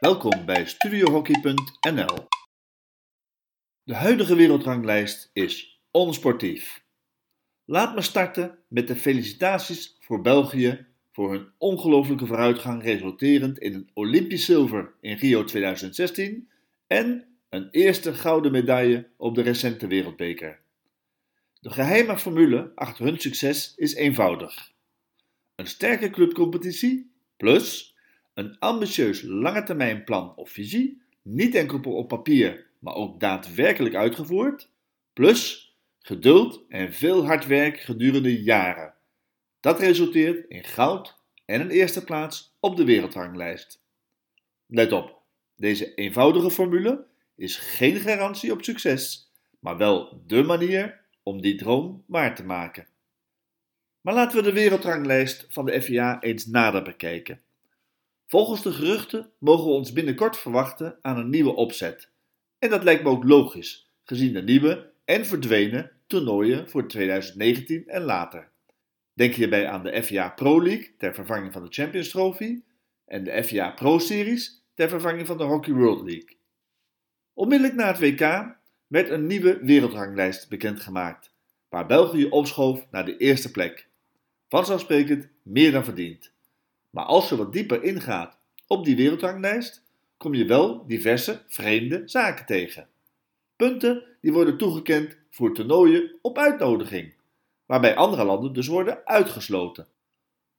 Welkom bij studiohockey.nl. De huidige wereldranglijst is onsportief. Laat me starten met de felicitaties voor België voor hun ongelooflijke vooruitgang resulterend in een Olympisch zilver in Rio 2016 en een eerste gouden medaille op de recente wereldbeker. De geheime formule achter hun succes is eenvoudig. Een sterke clubcompetitie plus een ambitieus langetermijnplan of visie, niet enkel op papier, maar ook daadwerkelijk uitgevoerd, plus geduld en veel hard werk gedurende jaren. Dat resulteert in goud en een eerste plaats op de wereldranglijst. Let op, deze eenvoudige formule is geen garantie op succes, maar wel dé manier om die droom waar te maken. Maar laten we de wereldranglijst van de FIA eens nader bekijken. Volgens de geruchten mogen we ons binnenkort verwachten aan een nieuwe opzet. En dat lijkt me ook logisch, gezien de nieuwe en verdwenen toernooien voor 2019 en later. Denk hierbij aan de FIA Pro League ter vervanging van de Champions Trophy en de FIA Pro Series ter vervanging van de Hockey World League. Onmiddellijk na het WK werd een nieuwe wereldranglijst bekendgemaakt, waar België opschoof naar de eerste plek. Vanzelfsprekend meer dan verdiend. Maar als je wat dieper ingaat op die wereldranglijst, kom je wel diverse vreemde zaken tegen. Punten die worden toegekend voor toernooien op uitnodiging, waarbij andere landen dus worden uitgesloten.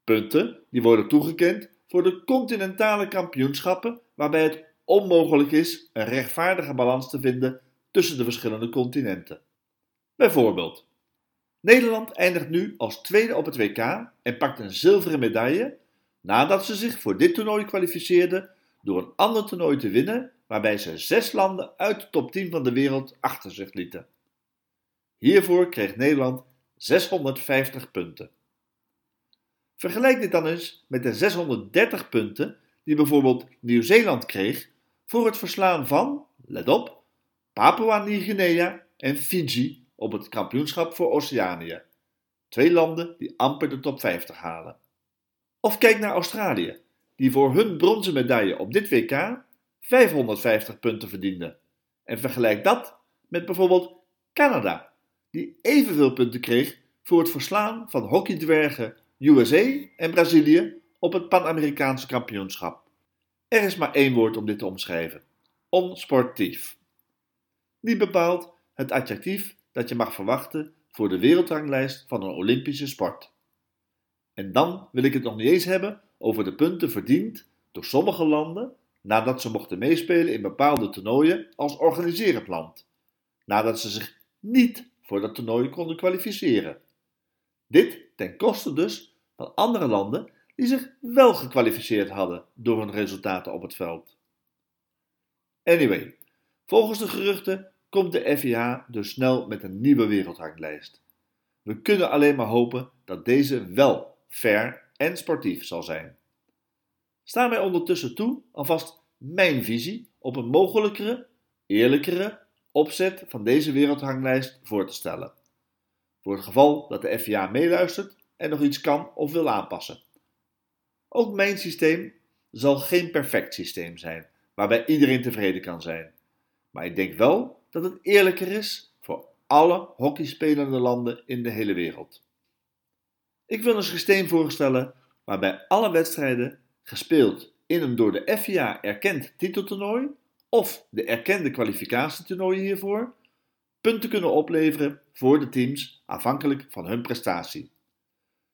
Punten die worden toegekend voor de continentale kampioenschappen, waarbij het onmogelijk is een rechtvaardige balans te vinden tussen de verschillende continenten. Bijvoorbeeld, Nederland eindigt nu als tweede op het WK en pakt een zilveren medaille nadat ze zich voor dit toernooi kwalificeerden door een ander toernooi te winnen waarbij ze zes landen uit de top 10 van de wereld achter zich lieten. Hiervoor kreeg Nederland 650 punten. Vergelijk dit dan eens met de 630 punten die bijvoorbeeld Nieuw-Zeeland kreeg voor het verslaan van, let op, Papua-Nieuw-Guinea en Fiji op het kampioenschap voor Oceanië. Twee landen die amper de top 50 halen. Of kijk naar Australië, die voor hun bronzen medaille op dit WK 550 punten verdiende. En vergelijk dat met bijvoorbeeld Canada, die evenveel punten kreeg voor het verslaan van hockeydwergen USA en Brazilië op het Pan-Amerikaanse kampioenschap. Er is maar één woord om dit te omschrijven: onsportief. Niet bepaald het adjectief dat je mag verwachten voor de wereldranglijst van een Olympische sport. En dan wil ik het nog niet eens hebben over de punten verdiend door sommige landen nadat ze mochten meespelen in bepaalde toernooien als organiserend land, nadat ze zich niet voor dat toernooi konden kwalificeren. Dit ten koste dus van andere landen die zich wel gekwalificeerd hadden door hun resultaten op het veld. Anyway, volgens de geruchten komt de FIA dus snel met een nieuwe wereldranglijst. We kunnen alleen maar hopen dat deze wel fair en sportief zal zijn. Sta mij ondertussen toe alvast mijn visie op een mogelijkere, eerlijkere opzet van deze wereldranglijst voor te stellen. Voor het geval dat de FIA meeluistert en nog iets kan of wil aanpassen. Ook mijn systeem zal geen perfect systeem zijn, waarbij iedereen tevreden kan zijn. Maar ik denk wel dat het eerlijker is voor alle hockeyspelende landen in de hele wereld. Ik wil een systeem voorstellen waarbij alle wedstrijden gespeeld in een door de FIA erkend titeltoernooi of de erkende kwalificatietoernooien hiervoor punten kunnen opleveren voor de teams afhankelijk van hun prestatie.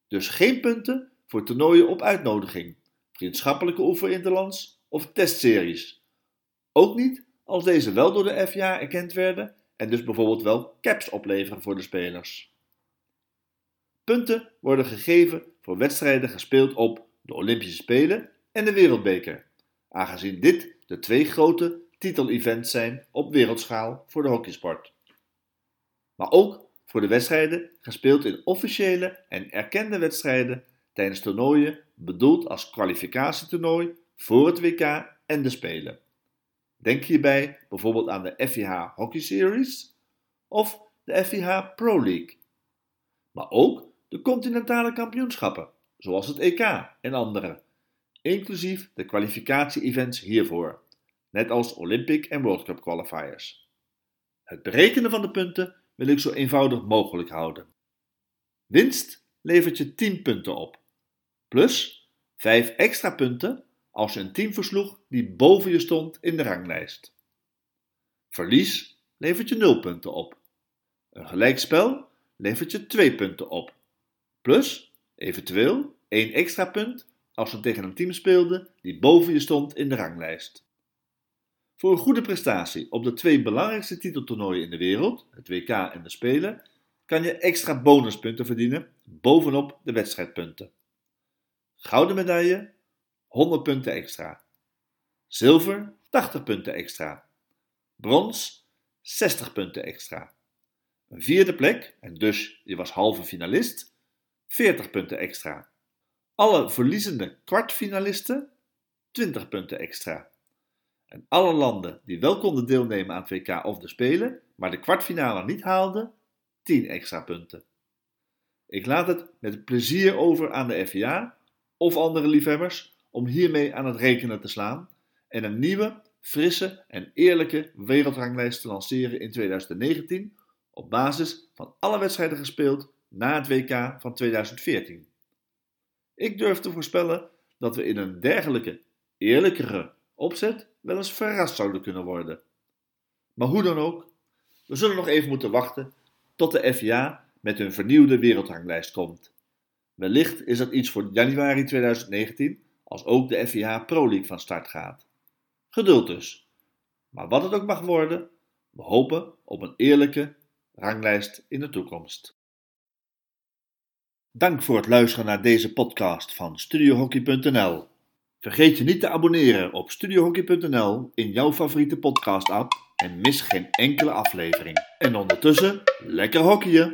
Dus geen punten voor toernooien op uitnodiging, vriendschappelijke oefeninterlands of testseries. Ook niet als deze wel door de FIA erkend werden en dus bijvoorbeeld wel caps opleveren voor de spelers. Punten worden gegeven voor wedstrijden gespeeld op de Olympische Spelen en de Wereldbeker, aangezien dit de twee grote titelevents zijn op wereldschaal voor de hockeysport. Maar ook voor de wedstrijden gespeeld in officiële en erkende wedstrijden tijdens toernooien bedoeld als kwalificatietoernooi voor het WK en de Spelen. Denk hierbij bijvoorbeeld aan de FIH Hockey Series of de FIH Pro League. Maar ook de continentale kampioenschappen, zoals het EK en andere. inclusief de kwalificatie-events hiervoor, net als Olympic en World Cup qualifiers. Het berekenen van de punten wil ik zo eenvoudig mogelijk houden. Winst levert je 10 punten op, plus 5 extra punten als je een team versloeg die boven je stond in de ranglijst. Verlies levert je 0 punten op. Een gelijkspel levert je 2 punten op, plus eventueel 1 extra punt als je tegen een team speelde die boven je stond in de ranglijst. Voor een goede prestatie op de twee belangrijkste titeltoernooien in de wereld, het WK en de Spelen, kan je extra bonuspunten verdienen bovenop de wedstrijdpunten. Gouden medaille 100 punten extra. Zilver 80 punten extra. Brons 60 punten extra. Een vierde plek, en dus je was halve finalist, 40 punten extra. Alle verliezende kwartfinalisten 20 punten extra. En alle landen die wel konden deelnemen aan het WK of de Spelen, maar de kwartfinale niet haalden, 10 extra punten. Ik laat het met plezier over aan de FIA of andere liefhebbers om hiermee aan het rekenen te slaan en een nieuwe, frisse en eerlijke wereldranglijst te lanceren in 2019 op basis van alle wedstrijden gespeeld na het WK van 2014. Ik durf te voorspellen dat we in een dergelijke, eerlijkere opzet wel eens verrast zouden kunnen worden. Maar hoe dan ook, we zullen nog even moeten wachten tot de FIA met hun vernieuwde wereldranglijst komt. Wellicht is dat iets voor januari 2019, als ook de FIA Pro League van start gaat. Geduld dus. Maar wat het ook mag worden, we hopen op een eerlijke ranglijst in de toekomst. Dank voor het luisteren naar deze podcast van StudioHockey.nl. Vergeet je niet te abonneren op StudioHockey.nl in jouw favoriete podcast-app en mis geen enkele aflevering. En ondertussen, lekker hockeyen!